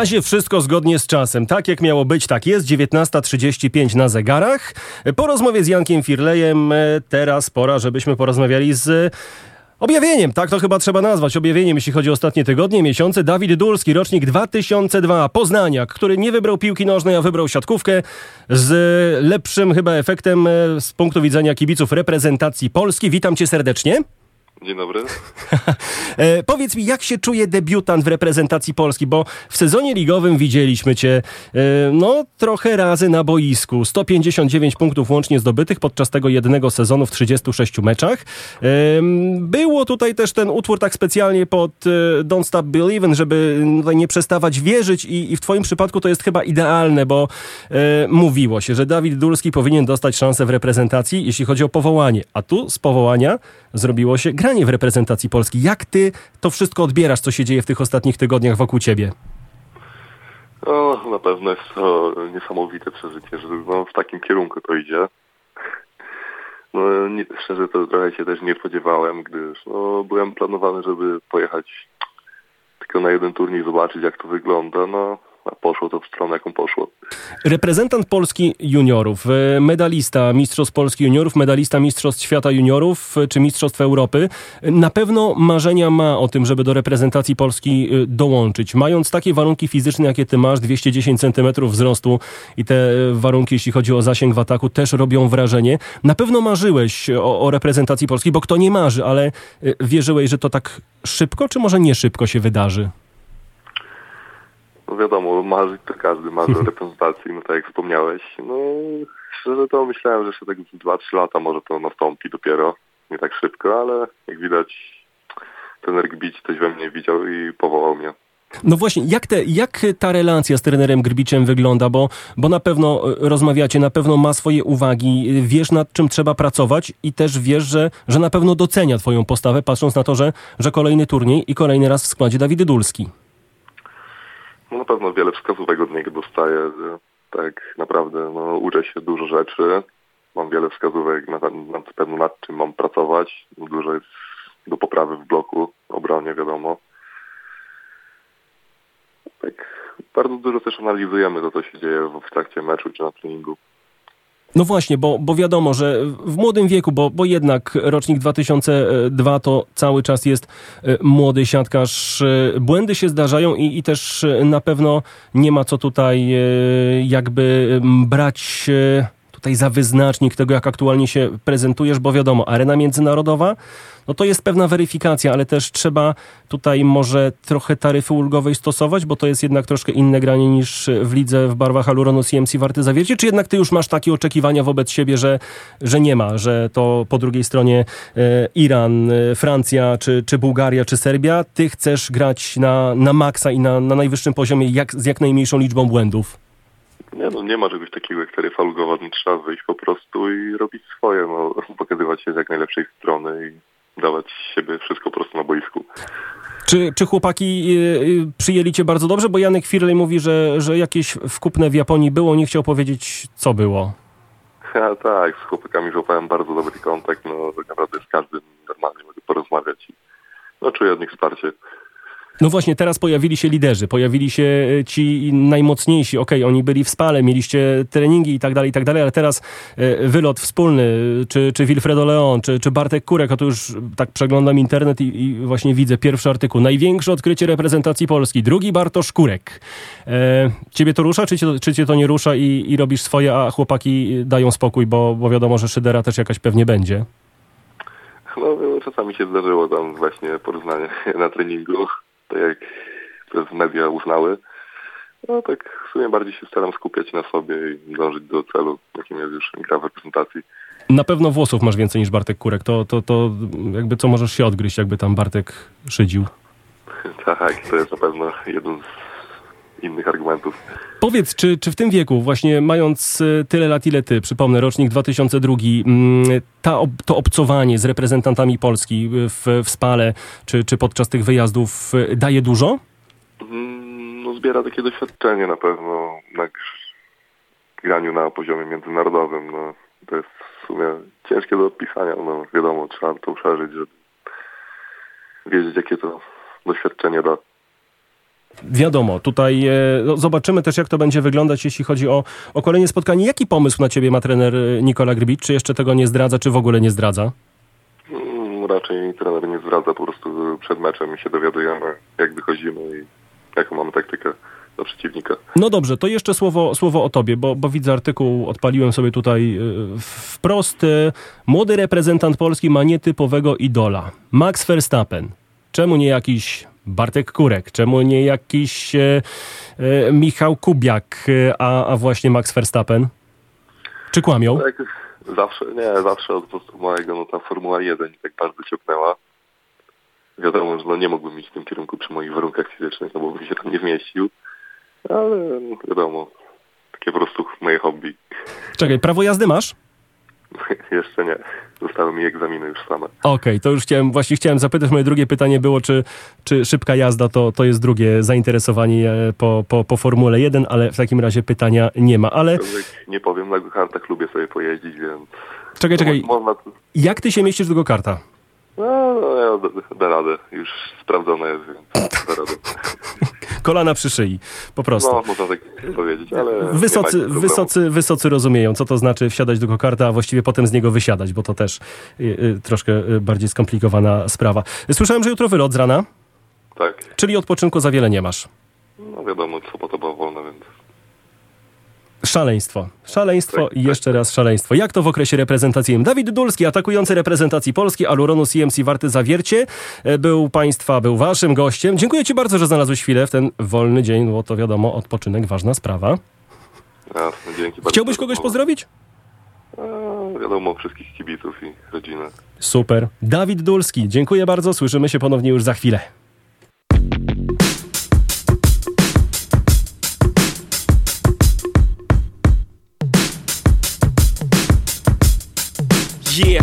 razie wszystko zgodnie z czasem. Tak jak miało być, tak jest. 19.35 na zegarach. Po rozmowie z Jankiem Firlejem e, teraz pora, żebyśmy porozmawiali z Objawieniem, tak to chyba trzeba nazwać. Objawieniem, jeśli chodzi o ostatnie tygodnie, miesiące. Dawid Dulski, rocznik 2002, Poznaniak, który nie wybrał piłki nożnej, a wybrał siatkówkę z lepszym chyba efektem e, z punktu widzenia kibiców reprezentacji Polski. Witam cię serdecznie. Dzień dobry. E, powiedz mi, jak się czuje debiutant w reprezentacji Polski, bo w sezonie ligowym widzieliśmy cię e, no trochę razy na boisku. 159 punktów łącznie zdobytych podczas tego jednego sezonu w 36 meczach. E, było tutaj też ten utwór tak specjalnie pod e, Don't Stop Believing, żeby nie przestawać wierzyć i, i w twoim przypadku to jest chyba idealne, bo e, mówiło się, że Dawid Dulski powinien dostać szansę w reprezentacji, jeśli chodzi o powołanie, a tu z powołania zrobiło się granie w reprezentacji Polski. Jak ty to wszystko odbierasz, co się dzieje w tych ostatnich tygodniach wokół ciebie? No, na pewno jest to niesamowite przeżycie, że no, w takim kierunku to idzie. No, nie, szczerze to trochę się też nie spodziewałem, gdyż no, byłem planowany, żeby pojechać tylko na jeden turniej, zobaczyć jak to wygląda, no poszło to w stronę, jaką poszło. Reprezentant Polski juniorów, e, medalista Mistrzostw Polski juniorów, medalista Mistrzostw Świata juniorów e, czy Mistrzostw Europy, na pewno marzenia ma o tym, żeby do reprezentacji Polski dołączyć. Mając takie warunki fizyczne, jakie ty masz, 210 cm wzrostu i te warunki, jeśli chodzi o zasięg w ataku, też robią wrażenie. Na pewno marzyłeś o, o reprezentacji Polski, bo kto nie marzy, ale wierzyłeś, że to tak szybko, czy może nie szybko się wydarzy? No wiadomo, marzy to każdy marzy o reprezentacji, no tak jak wspomniałeś. No szczerze to myślałem, że jeszcze tak 2-3 lata może to nastąpi dopiero. Nie tak szybko, ale jak widać ten Grbić coś we mnie widział i powołał mnie. No właśnie, jak, te, jak ta relacja z trenerem Grbiciem wygląda? Bo, bo na pewno rozmawiacie, na pewno ma swoje uwagi, wiesz nad czym trzeba pracować i też wiesz, że, że na pewno docenia twoją postawę, patrząc na to, że, że kolejny turniej i kolejny raz w składzie Dawid Dulski. No na pewno wiele wskazówek od niego dostaję. Tak naprawdę no, uczę się dużo rzeczy. Mam wiele wskazówek na, na pewno nad czym mam pracować. Dużo jest do poprawy w bloku, obronie wiadomo. Tak bardzo dużo też analizujemy to, co się dzieje w trakcie meczu czy na treningu. No właśnie, bo, bo wiadomo, że w młodym wieku, bo, bo jednak rocznik 2002 to cały czas jest e, młody siatkarz. E, błędy się zdarzają i, i też e, na pewno nie ma co tutaj jakby brać tutaj za wyznacznik tego, jak aktualnie się prezentujesz, bo wiadomo, arena międzynarodowa, no to jest pewna weryfikacja, ale też trzeba tutaj może trochę taryfy ulgowej stosować, bo to jest jednak troszkę inne granie niż w lidze w barwach Aluronu CMC Warte Zawiercie, czy jednak ty już masz takie oczekiwania wobec siebie, że, że nie ma, że to po drugiej stronie e, Iran, e, Francja, czy, czy Bułgaria, czy Serbia, ty chcesz grać na, na maksa i na, na najwyższym poziomie jak, z jak najmniejszą liczbą błędów? Nie, no nie ma czegoś takiego jak taryfa ulgowa, no trzeba wyjść po prostu i robić swoje, no pokazywać się z jak najlepszej strony i dawać siebie wszystko po prostu na boisku. Czy, czy chłopaki yy, przyjęli cię bardzo dobrze? Bo Janek Firley mówi, że, że jakieś wkupne w Japonii było, nie chciał powiedzieć, co było. Ja, tak, z chłopakami złapałem bardzo dobry kontakt, no tak naprawdę z każdym normalnie mogę porozmawiać i no czuję od nich wsparcie. No właśnie, teraz pojawili się liderzy, pojawili się e, ci najmocniejsi. Okej, okay, oni byli w spale, mieliście treningi i tak dalej, i tak dalej, ale teraz e, wylot wspólny, czy, czy Wilfredo Leon, czy, czy Bartek Kurek, a tu już tak przeglądam internet i, i właśnie widzę pierwszy artykuł. Największe odkrycie reprezentacji Polski. Drugi Bartosz Kurek. E, ciebie to rusza, czy cię, czy cię to nie rusza i, i robisz swoje, a chłopaki dają spokój, bo, bo wiadomo, że Szydera też jakaś pewnie będzie? No, czasami się zdarzyło tam właśnie porównanie na treningu tak jak przez media uznały. No tak w sumie bardziej się staram skupiać na sobie i dążyć do celu, jakim jest już gra w reprezentacji. Na pewno włosów masz więcej niż Bartek Kurek. To, to, to jakby co możesz się odgryźć, jakby tam Bartek szydził. tak, to jest na pewno jeden z innych argumentów. Powiedz, czy, czy w tym wieku, właśnie mając e, tyle lat, ile ty, przypomnę, rocznik 2002, mm, ta, to obcowanie z reprezentantami Polski w, w Spale, czy, czy podczas tych wyjazdów e, daje dużo? Mm, no, zbiera takie doświadczenie na pewno na graniu na poziomie międzynarodowym. No, to jest w sumie ciężkie do odpisania. No, wiadomo, trzeba to przeżyć, żeby wiedzieć, jakie to doświadczenie da. Wiadomo, tutaj e, no, zobaczymy też, jak to będzie wyglądać, jeśli chodzi o, o kolejne spotkanie. Jaki pomysł na ciebie ma trener e, Nikola Grbicz? Czy jeszcze tego nie zdradza, czy w ogóle nie zdradza? Mm, raczej trener nie zdradza, po prostu przed meczem się dowiadujemy, jak wychodzimy i jaką mamy taktykę dla przeciwnika. No dobrze, to jeszcze słowo, słowo o tobie, bo, bo widzę artykuł, odpaliłem sobie tutaj y, wprost. Młody reprezentant Polski ma nietypowego idola. Max Verstappen. Czemu nie jakiś Bartek Kurek? Czemu nie jakiś e, e, Michał Kubiak, e, a, a właśnie Max Verstappen? Czy kłamią? Tak, zawsze, nie, zawsze od prostu małego, no ta Formuła 1 tak bardzo ciągnęła. Wiadomo, że no nie mógłbym iść w tym kierunku przy moich warunkach fizycznych, no bo bym się tam nie zmieścił. Ale no, wiadomo, takie po prostu moje hobby. Czekaj, prawo jazdy masz? Jeszcze nie. Zostały mi egzaminy już same. Okej, to już chciałem, właśnie chciałem zapytać, moje drugie pytanie było, czy, czy szybka jazda to, to jest drugie zainteresowanie e, po, po, po Formule 1, ale w takim razie pytania nie ma. Ale Nie powiem, na go-kartach lubię sobie pojeździć, więc... czekaj, czekaj, No, Można... jak ty się mieścisz do go karta? No, no ja da, da radę. Już sprawdzone jest, więc da radę. Kolana przy szyi, po prostu. No, można tak powiedzieć, ale... Wysocy, wysocy, wysocy rozumieją, co to znaczy wsiadać do kokarta, a właściwie potem z niego wysiadać, bo to też y, y, troszkę y, bardziej skomplikowana sprawa. Słyszałem, że jutro wylot z rana, Tak. czyli odpoczynku za wiele nie masz. No wiadomo, sobota była wolna. Szaleństwo. Szaleństwo i jeszcze raz szaleństwo. Jak to w okresie reprezentacyjnym? Dawid Dulski, atakujący reprezentacji Polski, Aluronu CMC Warty Zawiercie, e, był Państwa, był Waszym gościem. Dziękuję Ci bardzo, że znalazłeś chwilę w ten wolny dzień, bo to wiadomo, odpoczynek, ważna sprawa. Jasne, dzięki bardzo. Chciałbyś kogoś pozdrowić? No, wiadomo, wszystkich kibiców i rodzinę. Super. Dawid Dulski, dziękuję bardzo. Słyszymy się ponownie już za chwilę. Yeah,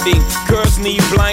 enfim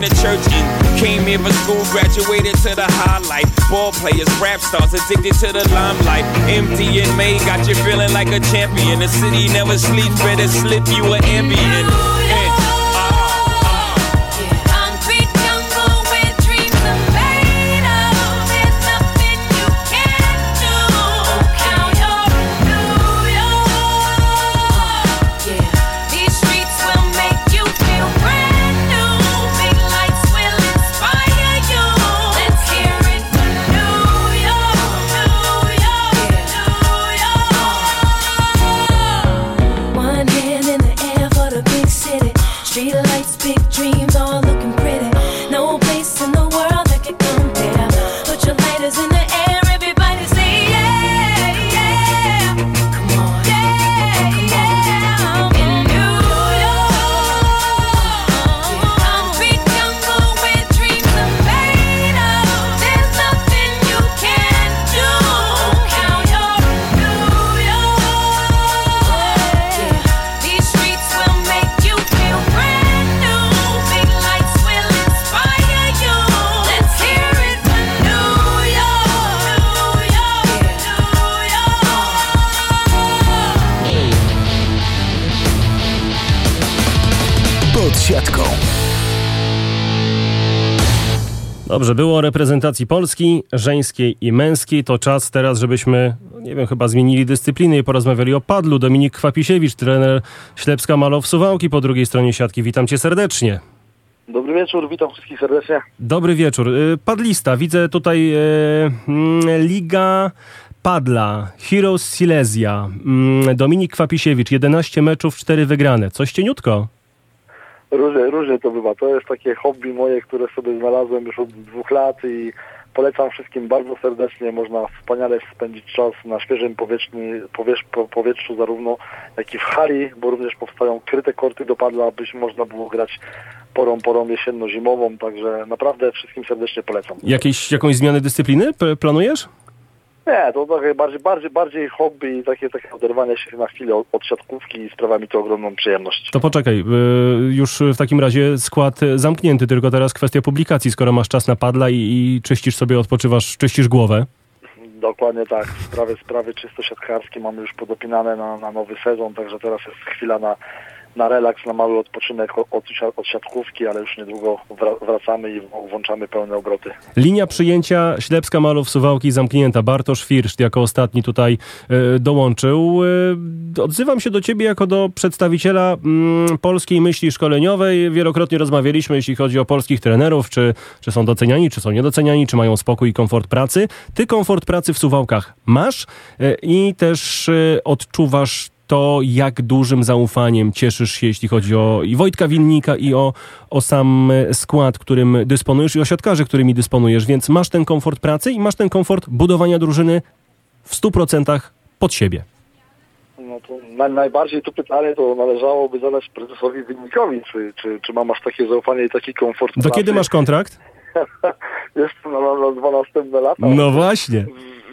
the church ends. Came here for school, graduated to the highlight. Ball players, rap stars, addicted to the limelight. Empty in May, got you feeling like a champion. The city never sleeps, better slip you an ambient. Dobrze, było o reprezentacji Polski, żeńskiej i męskiej. To czas teraz, żebyśmy, no nie wiem, chyba zmienili dyscypliny i porozmawiali o padlu. Dominik Kwapisiewicz, trener Ślepska Malow Suwałki po drugiej stronie siatki. Witam cię serdecznie. Dobry wieczór, witam wszystkich serdecznie. Dobry wieczór. Y, Padlista, widzę tutaj e, mm, Liga Padla, Heroes Silesia, mm, Dominik Kwapisiewicz, 11 meczów, 4 wygrane. Coś cieniutko. Różnie, różnie to bywa. To jest takie hobby moje, które sobie znalazłem już od dwóch lat i polecam wszystkim bardzo serdecznie. Można wspaniale spędzić czas na świeżym powietrzu, powietrzu zarówno jak i w hali, bo również powstają kryte korty do padla, abyś można było grać porą, porą jesienno-zimową, także naprawdę wszystkim serdecznie polecam. Jakieś, jakąś zmianę dyscypliny planujesz? Nie, to takie bardziej, bardziej, bardziej hobby i takie, takie oderwanie się na chwilę od, od siatkówki i sprawia mi to ogromną przyjemność. To poczekaj, y, już w takim razie skład zamknięty, tylko teraz kwestia publikacji, skoro masz czas na padla i, i czyścisz sobie, odpoczywasz, czyścisz głowę. Dokładnie tak. Sprawy, sprawy czysto siatkarskie mamy już podopinane na, na nowy sezon, także teraz jest chwila na, na relaks, na mały odpoczynek od, od, si- od siatkówki, ale już niedługo wra- wracamy i włączamy pełne obroty. Linia przyjęcia Ślepska Malów Suwałki zamknięta. Bartosz Firszt jako ostatni tutaj e, dołączył. E, odzywam się do ciebie jako do przedstawiciela mm, polskiej myśli szkoleniowej. Wielokrotnie rozmawialiśmy, jeśli chodzi o polskich trenerów, czy, czy są doceniani, czy są niedoceniani, czy mają spokój i komfort pracy. Ty komfort pracy w Suwałkach masz e, i też odczuwasz to, jak dużym zaufaniem cieszysz się, jeśli chodzi o i Wojtka Winnika, i o, o sam skład, którym dysponujesz, i o siatkarzy, którymi dysponujesz, więc masz ten komfort pracy i masz ten komfort budowania drużyny w 100% pod siebie. No to na, najbardziej to pytanie to należałoby zadać prezesowi Wynikowi, czy, czy, czy aż takie zaufanie i taki komfort Do pracy. kiedy masz kontrakt? Jeszcze na, na, dwa następne lata. No właśnie.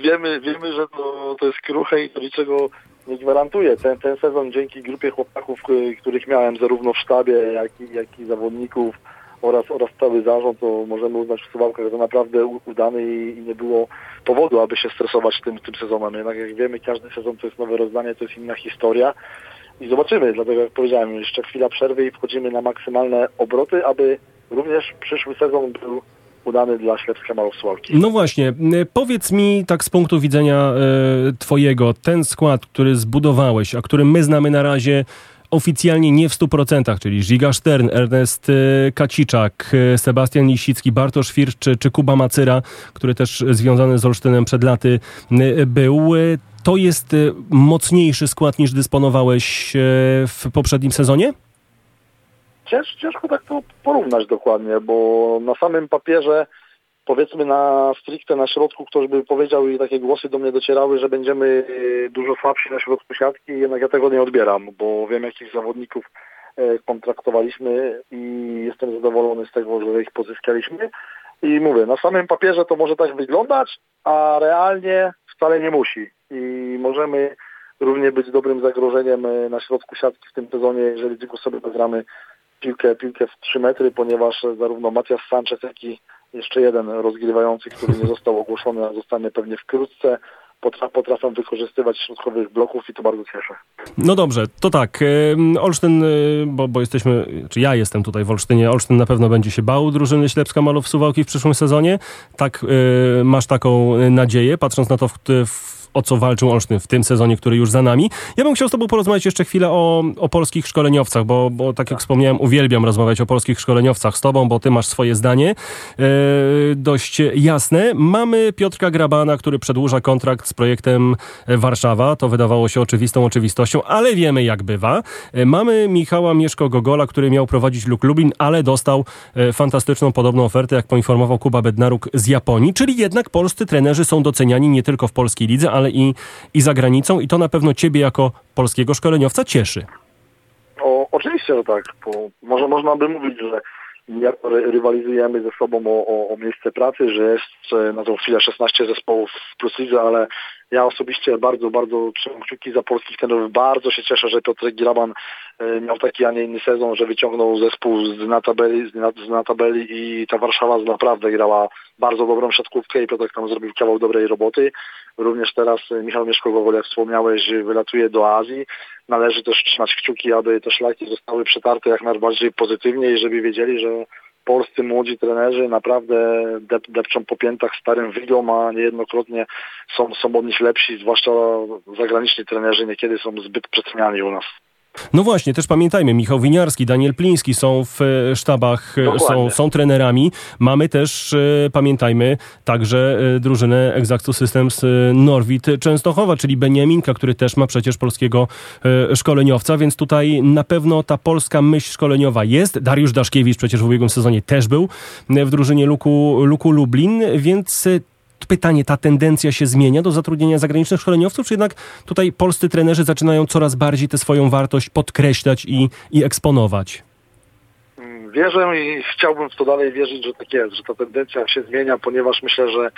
wiemy, wiemy, że to, to jest kruche i to niczego nie gwarantuje. Ten, ten sezon dzięki grupie chłopaków, k- których miałem zarówno w sztabie, jak i, jak i zawodników oraz, oraz cały zarząd, to możemy uznać w Suwałkach za naprawdę udany i, i nie było powodu, aby się stresować tym, tym sezonem. Jednak jak wiemy, każdy sezon to jest nowe rozdanie, to jest inna historia i zobaczymy. Dlatego jak powiedziałem, jeszcze chwila przerwy i wchodzimy na maksymalne obroty, aby również przyszły sezon był udany dla Ślepska Małosławki. No właśnie, y, powiedz mi tak z punktu widzenia y, twojego, ten skład, który zbudowałeś, a który my znamy na razie oficjalnie nie w 100%, czyli Žiga Stern, Ernest y, Kaciczak, Sebastian Lisicki, Bartosz Fircz czy, czy Kuba Macyra, który też związany z Olsztynem przed laty był. To jest mocniejszy skład niż dysponowałeś w poprzednim sezonie? Cięż, ciężko tak to porównać dokładnie, bo na samym papierze powiedzmy na stricte na środku ktoś by powiedział i takie głosy do mnie docierały, że będziemy y, dużo słabsi na środku siatki, jednak ja tego nie odbieram, bo wiem jakich zawodników e, kontraktowaliśmy i jestem zadowolony z tego, że ich pozyskaliśmy. I mówię, na samym papierze to może tak wyglądać, a realnie wcale nie musi. I możemy równie być dobrym zagrożeniem e, na środku siatki w tym sezonie, jeżeli tylko sobie zagramy piłkę, piłkę w 3 metry, ponieważ zarówno Matias Sanchez, jak i jeszcze jeden rozgrywający, który nie został ogłoszony, a zostanie pewnie wkrótce, potra- potrafią wykorzystywać środkowych bloków i to bardzo cieszę. No dobrze, to tak. Olsztyn, y, bo, bo jesteśmy, czy ja jestem tutaj w Olsztynie, Olsztyn na pewno będzie się bał drużyny Ślepska Malów Suwałki w przyszłym sezonie. Tak, y, masz taką nadzieję, patrząc na to, w, w, o co walczył Olsztyn w tym sezonie, który już za nami. Ja bym chciał z tobą porozmawiać jeszcze chwilę o, o polskich szkoleniowcach, bo, bo tak jak wspomniałem, uwielbiam rozmawiać o polskich szkoleniowcach z tobą, bo ty masz swoje zdanie e, dość jasne. Mamy Piotrka Grabana, który przedłuża kontrakt z projektem Warszawa. To wydawało się oczywistą oczywistością, ale wiemy jak bywa. E, Mamy Michała Mieszko-Gogola, który miał prowadzić Luk Lublin, ale dostał e, fantastyczną podobną ofertę, jak poinformował Kuba Bednaruk z Japonii. Czyli jednak polscy trenerzy są doceniani nie tylko w polskiej lidze, ale i, i za granicą i to na pewno ciebie jako polskiego szkoleniowca cieszy. O, oczywiście, że tak, bo może można by mówić, że rywalizujemy ze sobą o, o, o miejsce pracy, że jest na tą chwilę 16 zespołów w Plus Lidze, ale ja osobiście bardzo, bardzo trzymam kciuki za polskich trenerów. Bardzo się cieszę, że Piotr Graban e, miał taki, a nie inny sezon, że wyciągnął zespół z dna tabeli, z tabeli i ta Warszawa naprawdę grała bardzo dobrą siatkówkę i Piotr tam zrobił kawał dobrej roboty. Również teraz e, Michał Mieszko-Gogol, jak wspomniałeś, wylatuje do Azji. Należy też trzymać kciuki, aby te szlaki zostały przetarte jak najbardziej pozytywnie i żeby wiedzieli, że polscy młodzi trenerzy naprawdę dep, depczą po piętach starym wigom, a niejednokrotnie są, są od nich lepsi, zwłaszcza zagraniczni trenerzy niekiedy są zbyt przeceniani u nas. No właśnie, też pamiętajmy, Michał Winiarski, Daniel Pliński są w e, sztabach, e, są, są trenerami. Mamy też, e, pamiętajmy, także drużynę Exactu Systems Norwid Częstochowa, czyli Beniaminka, który też ma przecież polskiego szkoleniowca, więc tutaj na pewno ta polska myśl szkoleniowa jest. Dariusz Daszkiewicz przecież w ubiegłym sezonie też był w drużynie Luku, Luku Lublin, więc pytanie, ta tendencja się zmienia do zatrudnienia zagranicznych szkoleniowców, czy jednak tutaj polscy trenerzy zaczynają coraz bardziej tę swoją wartość podkreślać i, i eksponować? Wierzę i chciałbym w to dalej wierzyć, że tak jest, że ta tendencja się zmienia, ponieważ myślę, że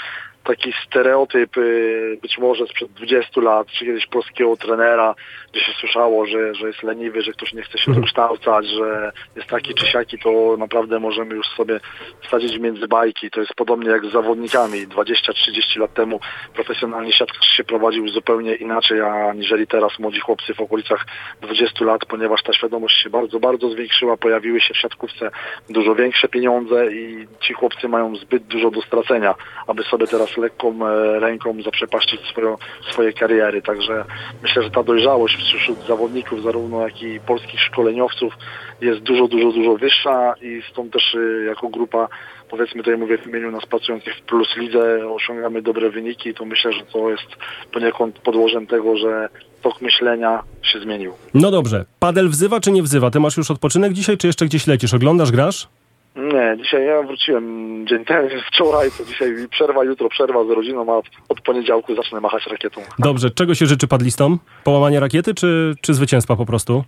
taki stereotyp y, być może sprzed 20 lat, czy kiedyś polskiego trenera, gdzie się słyszało, że, że jest leniwy, że ktoś nie chce się dokształcać, że jest taki czy siaki, to naprawdę możemy już sobie wsadzić między bajki. To jest podobnie jak z zawodnikami. 20-30 lat temu profesjonalnie siatkarz się prowadził zupełnie inaczej, aniżeli teraz młodzi chłopcy w okolicach 20 lat, ponieważ ta świadomość się bardzo, bardzo zwiększyła. Pojawiły się w siatkówce dużo większe pieniądze i ci chłopcy mają zbyt dużo do stracenia, aby sobie teraz lekką e, ręką zaprzepaścić swoją, swoje kariery. Także myślę, że ta dojrzałość wśród zawodników, zarówno jak i polskich szkoleniowców jest dużo, dużo, dużo wyższa i stąd też e, jako grupa, powiedzmy tutaj mówię w imieniu nas pracujących w Plus Lidze, osiągamy dobre wyniki, to myślę, że to jest poniekąd podłożem tego, że tok myślenia się zmienił. No dobrze, padel wzywa czy nie wzywa? Ty masz już odpoczynek dzisiaj, czy jeszcze gdzieś lecisz? Oglądasz, grasz? Nie, dzisiaj ja wróciłem dzień temu, wczoraj, to dzisiaj przerwa, jutro przerwa z rodziną, a od, poniedziałku zacznę machać rakietą. Dobrze, czego się życzy padlistom? Połamania rakiety, czy, czy zwycięstwa po prostu?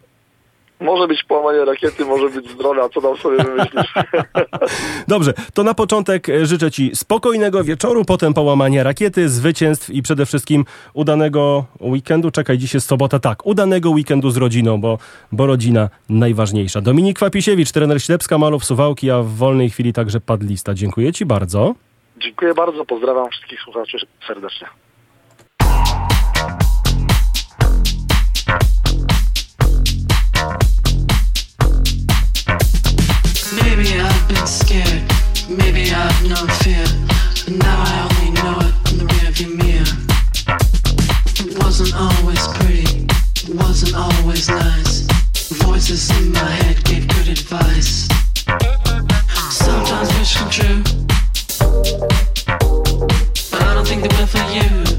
Może być połamanie rakiety, może być zdrowia, co tam sobie wymyślisz. Dobrze, to na początek e, życzę Ci spokojnego wieczoru, potem połamania rakiety, zwycięstw i przede wszystkim udanego weekendu. Czekaj, dziś jest sobota, tak, udanego weekendu z rodziną, bo, bo rodzina najważniejsza. Dominik Kwapisiewicz, trener Ślepska, Malów, Suwałki, a w wolnej chwili także padlista. Dziękuję Ci bardzo. Dziękuję bardzo, pozdrawiam wszystkich słuchaczy serdecznie. Sometimes wish come true, but I don't think they will for you.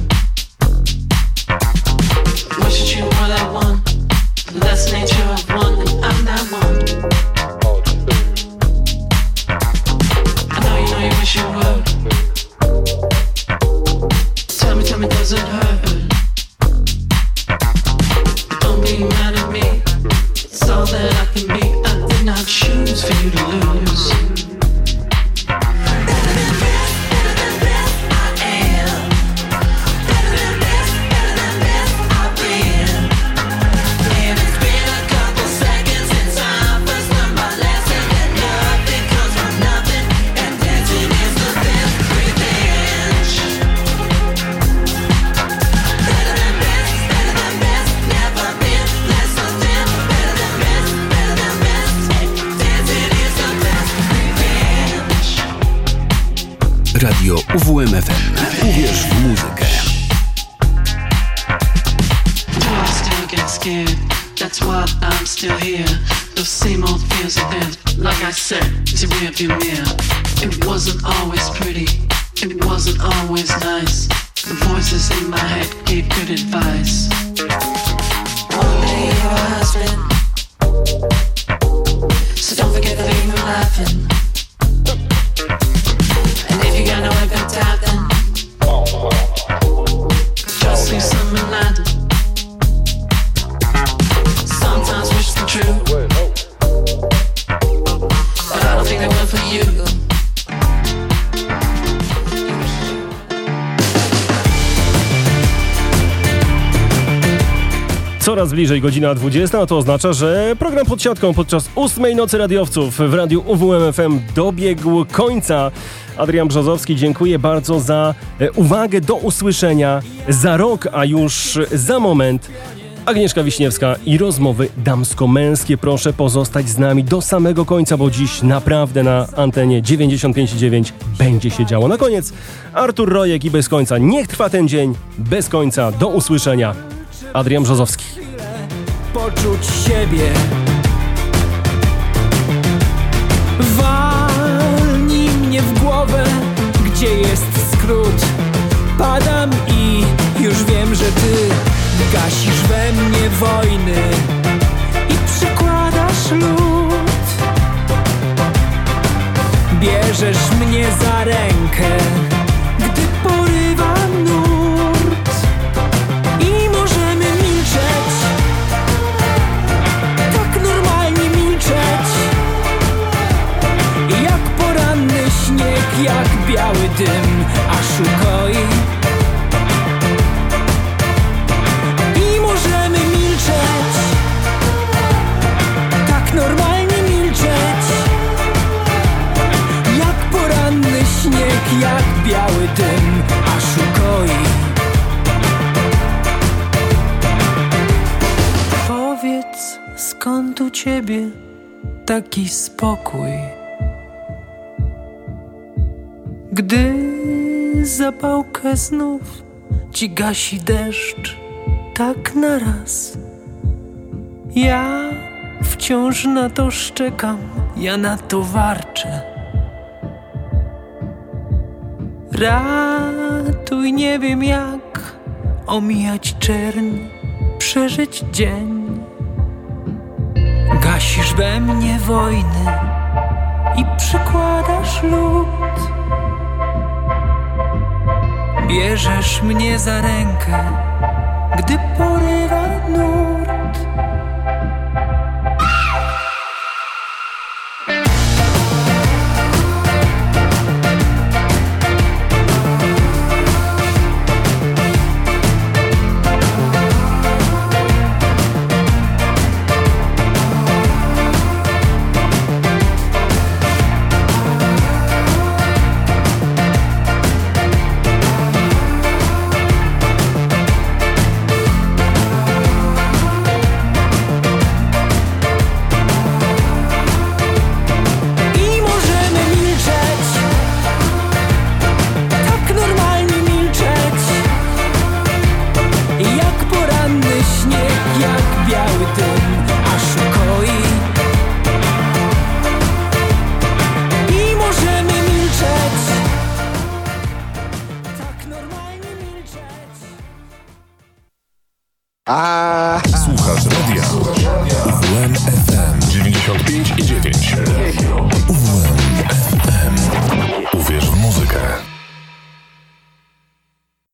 Coraz bliżej godzina 20, a to oznacza, że program pod siatką podczas ósmej nocy radiowców w radiu UWMFM dobiegł końca. Adrian Brzozowski, dziękuję bardzo za e, uwagę do usłyszenia za rok, a już za moment Agnieszka Wiśniewska i rozmowy damsko-męskie. Proszę pozostać z nami do samego końca, bo dziś naprawdę na antenie 95,9 będzie się działo. Na koniec Artur Rojek i bez końca. Niech trwa ten dzień bez końca. Do usłyszenia. Adrian Brzozowski. Poczuć siebie. Mnie w głowę, gdzie jest skrót. Padam i już wiem, że ty gasisz we mnie wojny i przykładasz lód. Bierzesz mnie za rękę, dym Aż ukoi I możemy milczeć Tak normalnie milczeć Jak poranny śnieg, jak biały dym Aż ukoi Powiedz, skąd u ciebie taki spokój? Gdy zapałkę znów ci gasi deszcz, tak naraz. Ja wciąż na to szczekam, ja na to warczę. Ratuj, nie wiem jak omijać czerń, przeżyć dzień. Gasisz we mnie wojny i przykładasz lód. Bierzesz mnie za rękę, gdy porywa nurt.